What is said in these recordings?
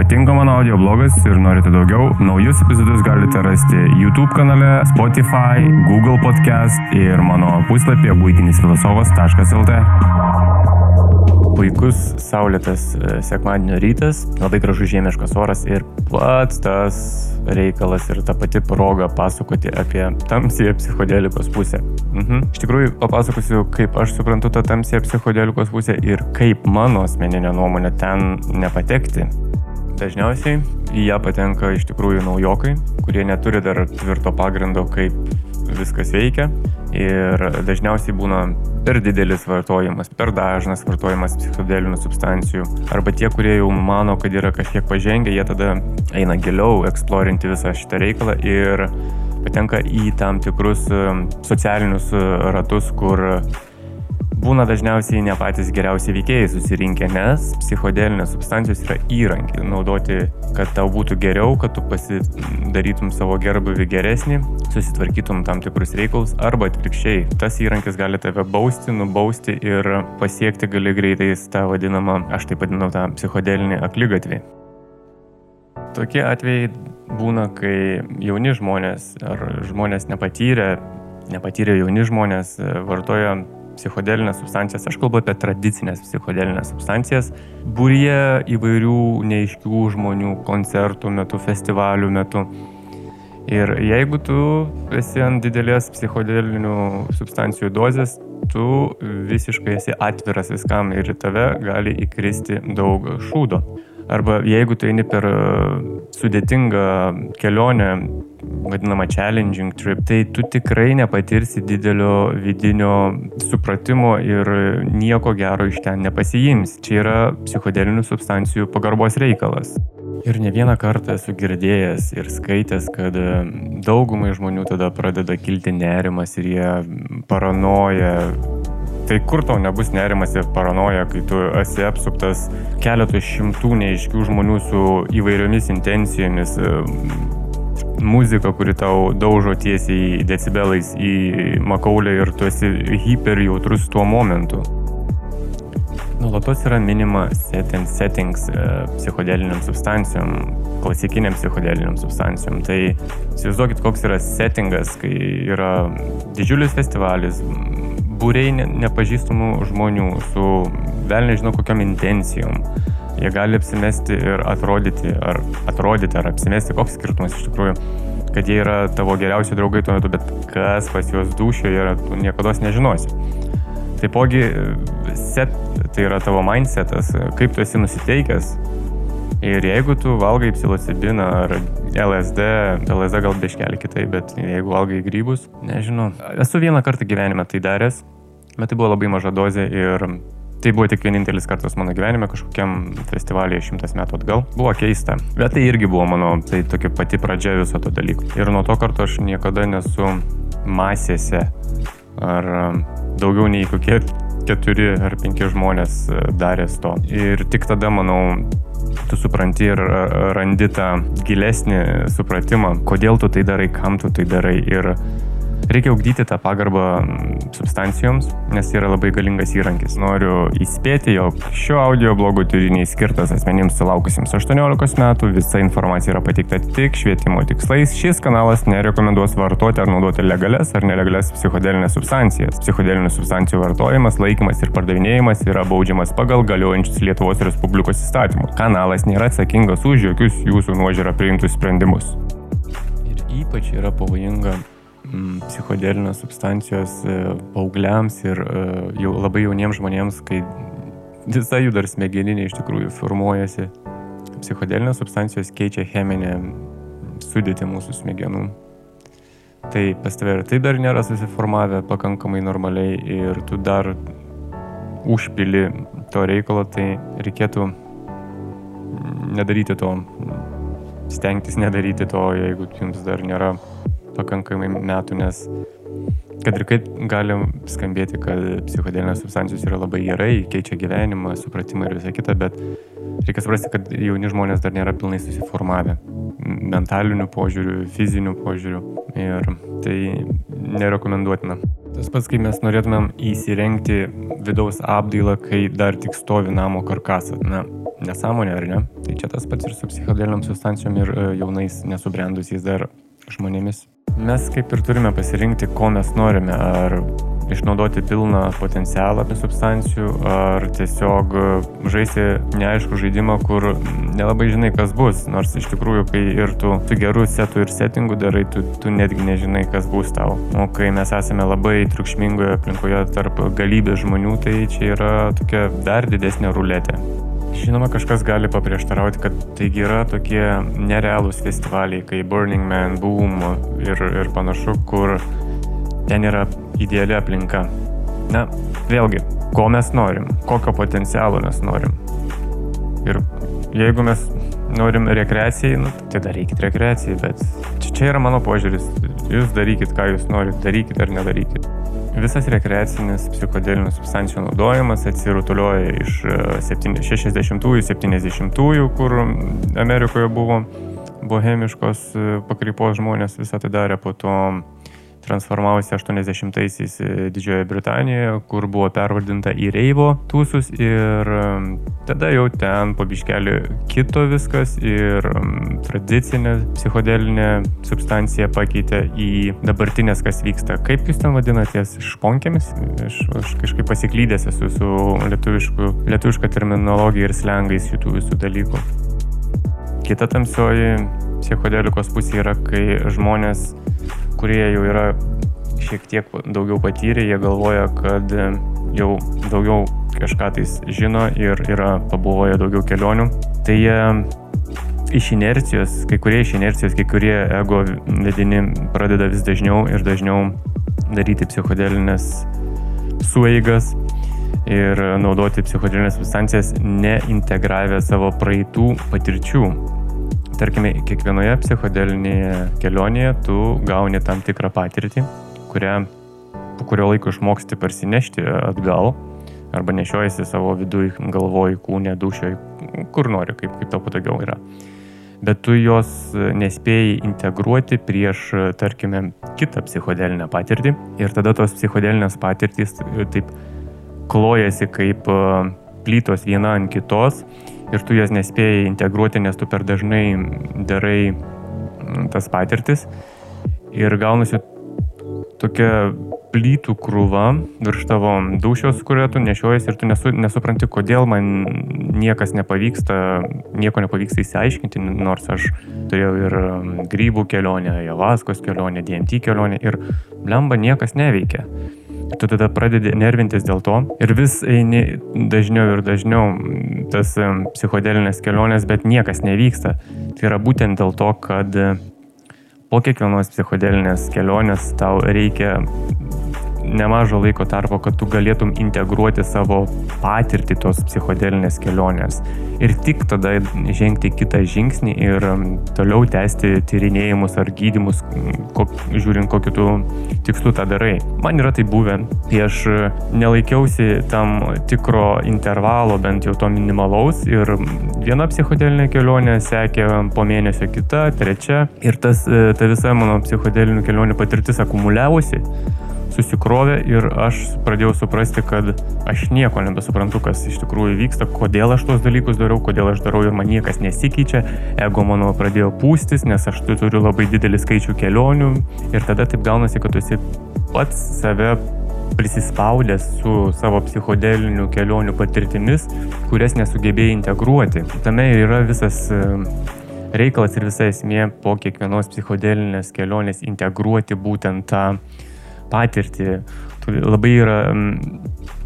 Patinka mano audio blogas ir norite daugiau, naujus epizodus galite rasti YouTube kanale, Spotify, Google podcast ir mano puslapyje būtinisfilosofas.lt puikus saulėtas e, sekmadienio rytas, labai gražus žiemiškas oras ir pats tas reikalas ir ta pati proga pasakoti apie tamsiją psichodelikos pusę. Mhm. Iš tikrųjų, papasakosiu, kaip aš suprantu tą tamsiją psichodelikos pusę ir kaip mano asmeninė nuomonė ten nepatekti. Dažniausiai į ją patenka iš tikrųjų naujokai, kurie neturi dar tvirto pagrindo, kaip viskas veikia ir dažniausiai būna per didelis vartojimas, per dažnas vartojimas psichodelinių substancijų. Arba tie, kurie jau mano, kad yra kažkiek pažengę, jie tada eina giliau, eksplorinti visą šitą reikalą ir patenka į tam tikrus um, socialinius uh, ratus, kur būna dažniausiai ne patys geriausi veikėjai susirinkę, nes psichodelinės substancijos yra įrankiai naudoti, kad tau būtų geriau, kad tu pasidarytum savo gerbuvį geresnį, susitvarkytum tam tikrus reikalus, arba atvirkščiai, tas įrankis gali tave bausti, nubausti ir pasiekti gali greitai tą vadinamą, aš taip vadinu tą psichodelinį aklygatvį. Tokie atvejai būna, kai jauni žmonės ar žmonės nepatyrę, nepatyrę jauni žmonės vartoja psichodelinės substancijas, aš kalbu apie tradicinės psichodelinės substancijas, būrie įvairių neiškių žmonių koncertų metu, festivalių metu. Ir jeigu tu esi ant didelės psichodelinių substancijų dozės, tu visiškai esi atviras viskam ir tave gali įkristi daug šūdo. Arba jeigu tu eini per sudėtingą kelionę vadinamą challenging trip, tai tu tikrai nepatirsi didelio vidinio supratimo ir nieko gero iš ten nepasijims. Čia yra psichodelinių substancijų pagarbos reikalas. Ir ne vieną kartą esu girdėjęs ir skaitęs, kad daugumai žmonių tada pradeda kilti nerimas ir jie paranoja. Tai kur tau nebus nerimas ir paranoja, kai tu esi apsuptas keletų šimtų neiškių žmonių su įvairiomis intencijomis, muzika, kuri tau daužo tiesiai decibelais į makaulę ir tu esi hiper jautrus tuo momentu. Nulatos yra minima set and settings e, psichodeliniam substancijom, klasikiniam psichodeliniam substancijom. Tai įsivaizduokit, koks yra settingas, kai yra didžiulis festivalis, būriai nepažįstamų žmonių su vėl nežinau kokiam intencijom jie gali apsimesti ir atrodyti, ar atrodyti, ar apsimesti, koks skirtumas iš tikrųjų, kad jie yra tavo geriausi draugai tuo metu, bet kas pas juos dušioje yra, tu niekada nežinosi. Taipogi, set, tai yra tavo mindsetas, kaip tu esi nusiteikęs. Ir jeigu tu valgai psilocibiną ar LSD, LSD gal beškelį kitai, bet jeigu valgai grybus, nežinau. Esu vieną kartą gyvenime tai daręs, bet tai buvo labai maža dozė ir Tai buvo tik vienintelis kartas mano gyvenime kažkokiam festivalyje šimtas metų atgal. Buvo keista. Bet tai irgi buvo mano, tai tokia pati pradžia viso to dalyko. Ir nuo to karto aš niekada nesu masėse ar um, daugiau nei kokie keturi ar penki žmonės uh, daręs to. Ir tik tada, manau, tu supranti ir uh, randi tą gilesnį supratimą, kodėl tu tai darai, kam tu tai darai. Ir Reikia augdyti tą pagarbą mm, substancijoms, nes tai yra labai galingas įrankis. Noriu įspėti, jog šio audio blogo turiniai skirtas asmenims sulaukusiems 18 metų, visa informacija yra pateikta tik švietimo tikslais. Šis kanalas nerekomenduos vartoti ar naudoti legales ar nelegales psichodelinės substancijas. Psichodelinių substancijų vartojimas, laikymas ir pardavinėjimas yra baudžiamas pagal galiojančius Lietuvos Respublikos įstatymus. Kanalas nėra atsakingas už jokius jūsų nuožiūrą priimtus sprendimus. Ir ypač yra pavojinga psichodelinės substancijos paaugliams ir jau labai jauniems žmonėms, kai visa jų dar smegeninė iš tikrųjų formuojasi. Psichodelinės substancijos keičia cheminę sudėtį mūsų smegenų. Tai pas tave ir tai dar nėra susiformavę pakankamai normaliai ir tu dar užpili to reikalo, tai reikėtų nedaryti to, stengtis nedaryti to, jeigu jums dar nėra pakankamai metų, nes kad ir kaip gali skambėti, kad psichodelinės substancijos yra labai gerai, keičia gyvenimą, supratimą ir visą kitą, bet reikia suprasti, kad jauni žmonės dar nėra pilnai susiformavę mentaliniu požiūriu, fiziniu požiūriu. Ir tai nerekomenduotina. Tas pats, kai mes norėtumėm įsirengti vidaus apdailą, kai dar tik stovi namo karkasas. Na, nesąmonė, ar ne? Tai čia tas pats ir su psichodeliniam substancijom ir e, jaunais nesubrendusiais dar žmonėmis. Mes kaip ir turime pasirinkti, ko mes norime. Ar išnaudoti pilną potencialą substancijų, ar tiesiog žaisti neaišku žaidimą, kur nelabai žinai, kas bus. Nors iš tikrųjų, kai ir tu su geru setu ir settingu darai, tu, tu netgi nežinai, kas bus tau. O kai mes esame labai triukšmingoje aplinkoje tarp galybės žmonių, tai čia yra tokia dar didesnė ruletė. Žinoma, kažkas gali paprieštarauti, kad taigi yra tokie nerealūs festivaliai, kaip Burning Man, Boom ir, ir panašu, kur ten yra ideali aplinka. Na, vėlgi, ko mes norim, kokio potencialo mes norim. Ir jeigu mes norim rekreacijai, nu, tai darykit rekreacijai, bet čia, čia yra mano požiūris. Jūs darykit, ką jūs norit, darykit ar nedarykit. Visas rekreacinis psichodelinių substancijų naudojimas atsirutulioja iš 60-ųjų, 70-ųjų, kur Amerikoje buvo bohemiškos e, pakrypos žmonės visą tai darė, po to transformavosi 80-aisiais e, Didžiojoje Britanijoje, kur buvo pervardinta į Reivo tūsus ir tada jau ten pabiškelį kito viskas ir tradicinė psichodelinė substancija pakeitė į dabartinės, kas vyksta. Kaip jūs ten vadinatės, šponkėmis? Aš, aš kažkaip pasiklydęs esu su lietuviška terminologija ir slengais šitų visų dalykų. Kita tamsioji psichodelikos pusė yra, kai žmonės kurie jau yra šiek tiek daugiau patyrę, jie galvoja, kad jau daugiau kažką tais žino ir yra pabuvoję daugiau kelionių. Tai jie iš inercijos, kai kurie iš inercijos, kai kurie ego vedini pradeda vis dažniau ir dažniau daryti psichodelinės sueigas ir naudoti psichodelinės substancijas, neintegravę savo praeitų patirčių tarkime, kiekvienoje psichodelinėje kelionėje tu gauni tam tikrą patirtį, kurią po kurio laiko išmoksti parsinešti atgal arba nešiojasi savo viduje, galvoj, kūne, dušioj, kur nori, kaip, kaip tau patogiau yra. Bet tu jos nespėjai integruoti prieš, tarkime, kitą psichodelinę patirtį ir tada tos psichodelinės patirtys taip klojasi kaip plytos viena ant kitos ir tu jas nespėjai integruoti, nes tu per dažnai darai mm, tas patirtis. Ir gaunasi tokia plytų krūva virš tavo dušios, kurią tu nešiojasi ir tu nesu, nesupranti, kodėl man niekas nepavyksta, nieko nepavyksta įsiaiškinti, nors aš turėjau ir mm, grybų kelionę, javaskos kelionę, DMT kelionę ir blemba niekas neveikia tu tada pradedi nervintis dėl to ir vis eini dažniau ir dažniau tas psichodelinės kelionės, bet niekas nevyksta. Tai yra būtent dėl to, kad po kiekvienos psichodelinės kelionės tau reikia nemažo laiko tarpo, kad tu galėtum integruoti savo patirtį tos psichodelinės kelionės. Ir tik tada žengti kitą žingsnį ir um, toliau tęsti tyrinėjimus ar gydimus, kok, žiūrint, kokiu tu tikslu tą darai. Man yra tai buvę. Tai aš nelaikiausi tam tikro intervalo, bent jau to minimalaus. Ir viena psichodelinė kelionė sekė po mėnesio kita, trečia. Ir tas, ta visa mano psichodelinių kelionių patirtis akumuliavusi susikrovė ir aš pradėjau suprasti, kad aš nieko nebesuprantu, kas iš tikrųjų vyksta, kodėl aš tuos dalykus darau, kodėl aš darau ir man niekas nesikeičia, ego mano pradėjo pūstis, nes aš turiu labai didelį skaičių kelionių ir tada taip gaunasi, kad tu esi pats save prisispaudęs su savo psichodelinių kelionių patirtimis, kurias nesugebėjai integruoti. Tame ir yra visas reikalas ir visa esmė po kiekvienos psichodelinės kelionės integruoti būtent tą patirtį. Labai yra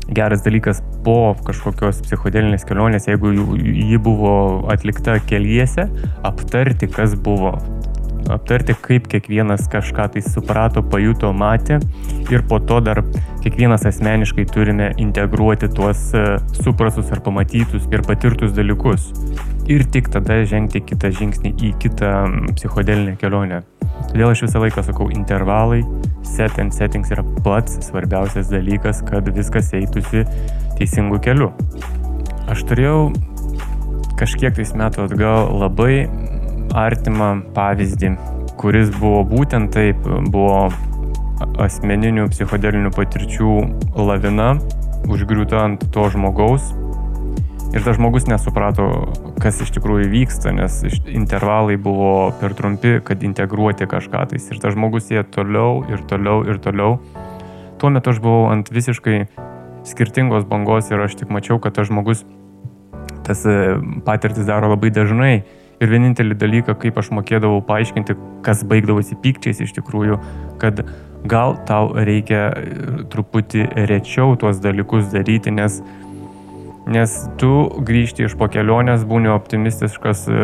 geras dalykas po kažkokios psichodelinės kelionės, jeigu ji buvo atlikta keliese, aptarti, kas buvo. Aptarti, kaip kiekvienas kažką tai suprato, pajuto, matė ir po to dar kiekvienas asmeniškai turime integruoti tuos e, suprastus ar pamatytus ir patirtus dalykus. Ir tik tada žengti kitą žingsnį į kitą psichodelinę kelionę. Todėl aš visą laiką sakau, intervalai, set and settings yra pats svarbiausias dalykas, kad viskas eitųsi teisingu keliu. Aš turėjau kažkiek tais metų atgal labai artimą pavyzdį, kuris buvo būtent taip, buvo asmeninių psichodelinių patirčių lavina užgriūta ant to žmogaus. Ir tas žmogus nesuprato, kas iš tikrųjų vyksta, nes intervalai buvo per trumpi, kad integruoti kažką tais. Ir tas žmogus ėjo toliau ir toliau ir toliau. Tuo metu aš buvau ant visiškai skirtingos bangos ir aš tik mačiau, kad tas žmogus tas e, patirtis daro labai dažnai. Ir vienintelį dalyką, kaip aš mokėdavau paaiškinti, kas baigdavosi pykčiais iš tikrųjų, kad gal tau reikia e, truputį rečiau tuos dalykus daryti, nes Nes tu grįžti iš po kelionės, būni optimistiškas e,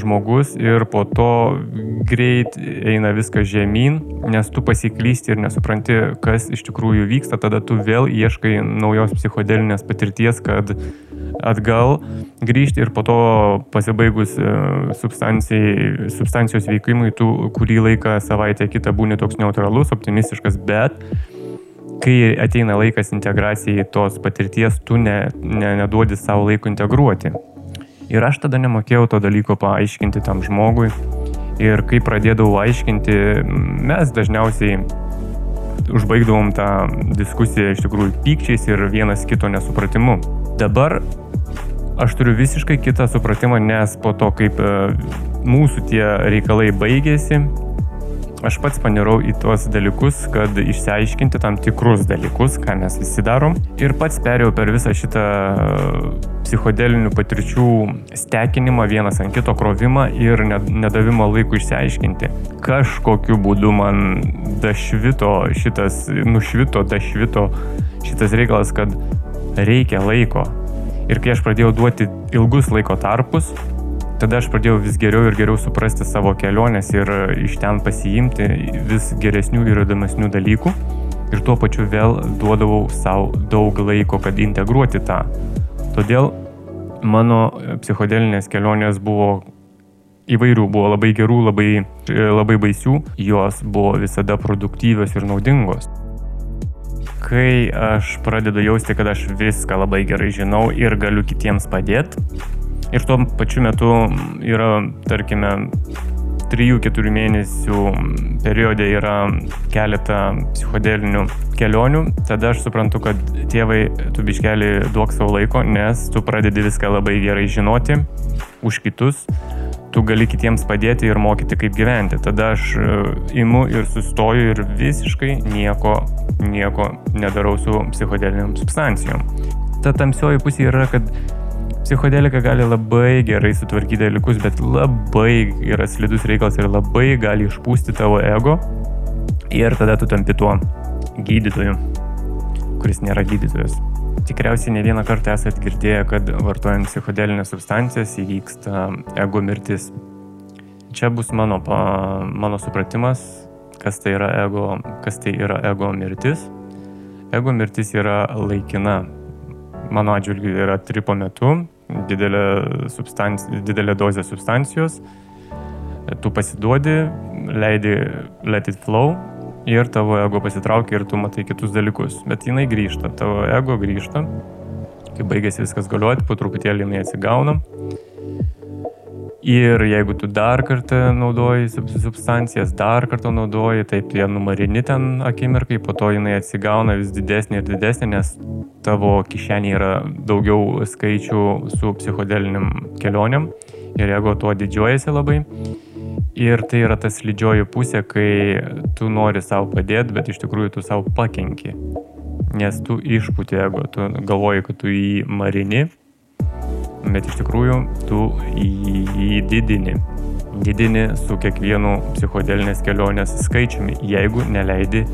žmogus ir po to greit eina viskas žemyn, nes tu pasiklysti ir nesupranti, kas iš tikrųjų vyksta, tada tu vėl ieškai naujos psichodelinės patirties, kad atgal grįžti ir po to pasibaigus e, substancijos veikimui, tu kurį laiką savaitę kitą būni toks neutralus, optimistiškas, bet kai ateina laikas integracijai tos patirties, tu ne, ne, neduodi savo laiko integruoti. Ir aš tada nemokėjau to dalyko paaiškinti tam žmogui. Ir kai pradėdavau aiškinti, mes dažniausiai užbaigdavom tą diskusiją iš tikrųjų pykčiais ir vienas kito nesupratimu. Dabar aš turiu visiškai kitą supratimą, nes po to, kaip e, mūsų tie reikalai baigėsi, aš pats panirau į tuos dalykus, kad išsiaiškinti tam tikrus dalykus, ką mes visi darom. Ir pats perėjau per visą šitą e, psichodelinių patirčių stekinimą vienas ant kito krovimą ir nedavimą laikų išsiaiškinti. Kažkokiu būdu man dašvito šitas, nušvito, dašvito šitas reikalas, kad reikia laiko. Ir kai aš pradėjau duoti ilgus laiko tarpus, tada aš pradėjau vis geriau ir geriau suprasti savo keliones ir iš ten pasiimti vis geresnių ir įdomesnių dalykų. Ir tuo pačiu vėl duodavau savo daug laiko, kad integruoti tą. Todėl mano psichodelinės kelionės buvo įvairių, buvo labai gerų, labai, labai baisių, jos buvo visada produktyvios ir naudingos. Kai aš pradedu jausti, kad aš viską labai gerai žinau ir galiu kitiems padėti, ir tuo pačiu metu yra, tarkime, 3-4 mėnesių periode yra keletą psichodelinių kelionių, tada aš suprantu, kad tėvai, tu biškelį duok savo laiko, nes tu pradedi viską labai gerai žinoti už kitus, tu gali kitiems padėti ir mokyti, kaip gyventi. Tada aš e, imu ir sustoju ir visiškai nieko, nieko nedarau su psichodeliniam substancijom. Ta tamsioji pusė yra, kad Psichodelika gali labai gerai sutvarkyti dalykus, bet labai yra slidus reikalas ir labai gali išpūsti tavo ego. Ir tada tu tampi tuo gydytoju, kuris nėra gydytojas. Tikriausiai ne vieną kartą esate girdėję, kad vartojant psichodelinės substancijas įvyksta ego mirtis. Čia bus mano, pa, mano supratimas, kas tai yra ego, kas tai yra ego mirtis. Ego mirtis yra laikina mano atžvilgiu yra tripo metu, didelė, didelė dozė substancijos, tu pasiduodi, leidi let it flow ir tavo ego pasitraukia ir tu matai kitus dalykus. Bet jinai grįžta, tavo ego grįžta, kai baigėsi viskas galioti, po truputėlį jinai atsigauna Ir jeigu tu dar kartą naudoji substancijas, dar kartą naudoji, taip jie numarini ten akimirkai, po to jinai atsigauna vis didesnė ir didesnė, nes tavo kišenė yra daugiau skaičių su psichodeliniam kelionėm ir jeigu tuo didžiuojasi labai. Ir tai yra tas lydžioji pusė, kai tu nori savo padėti, bet iš tikrųjų tu savo pakenki. Nes tu išpūti ego, tu galvoji, kad tu jį marini, bet iš tikrųjų tu jį didini. Didini su kiekvienu psichodelinės kelionės skaičiumi, jeigu neleidi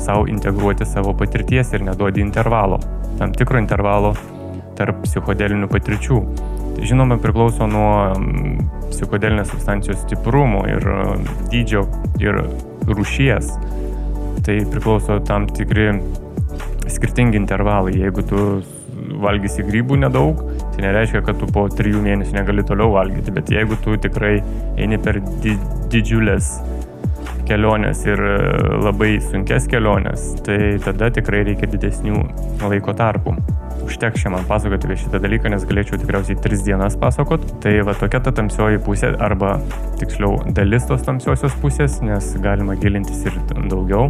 savo integruoti savo patirties ir neduodi intervalo, tam tikro intervalo tarp psichodelinių patirčių. Tai žinoma, priklauso nuo mm, psichodelinės substancijos stiprumo ir mm, dydžio ir rušies. Tai priklauso tam tikri skirtingi intervalai. Jeigu tu valgysi grybų nedaug, Tai nereiškia, kad tu po trijų mėnesių negali toliau valgyti, bet jeigu tu tikrai eini per di didžiulės kelionės ir e, labai sunkes kelionės, tai tada tikrai reikia didesnių laiko tarpų. Užteks šiandien pasakoti apie šitą dalyką, nes galėčiau tikriausiai tris dienas pasakot. Tai va tokia ta tamsioji pusė, arba tiksliau dalis tos tamsiosios pusės, nes galima gilintis ir daugiau.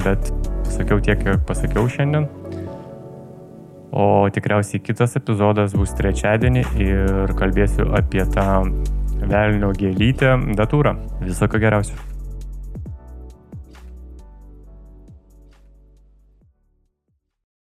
bet pasakiau tiek, kiek pasakiau šiandien. O tikriausiai kitas epizodas bus trečiadienį ir kalbėsiu apie tą velnio gėlytę datūrą. Visokio geriausio.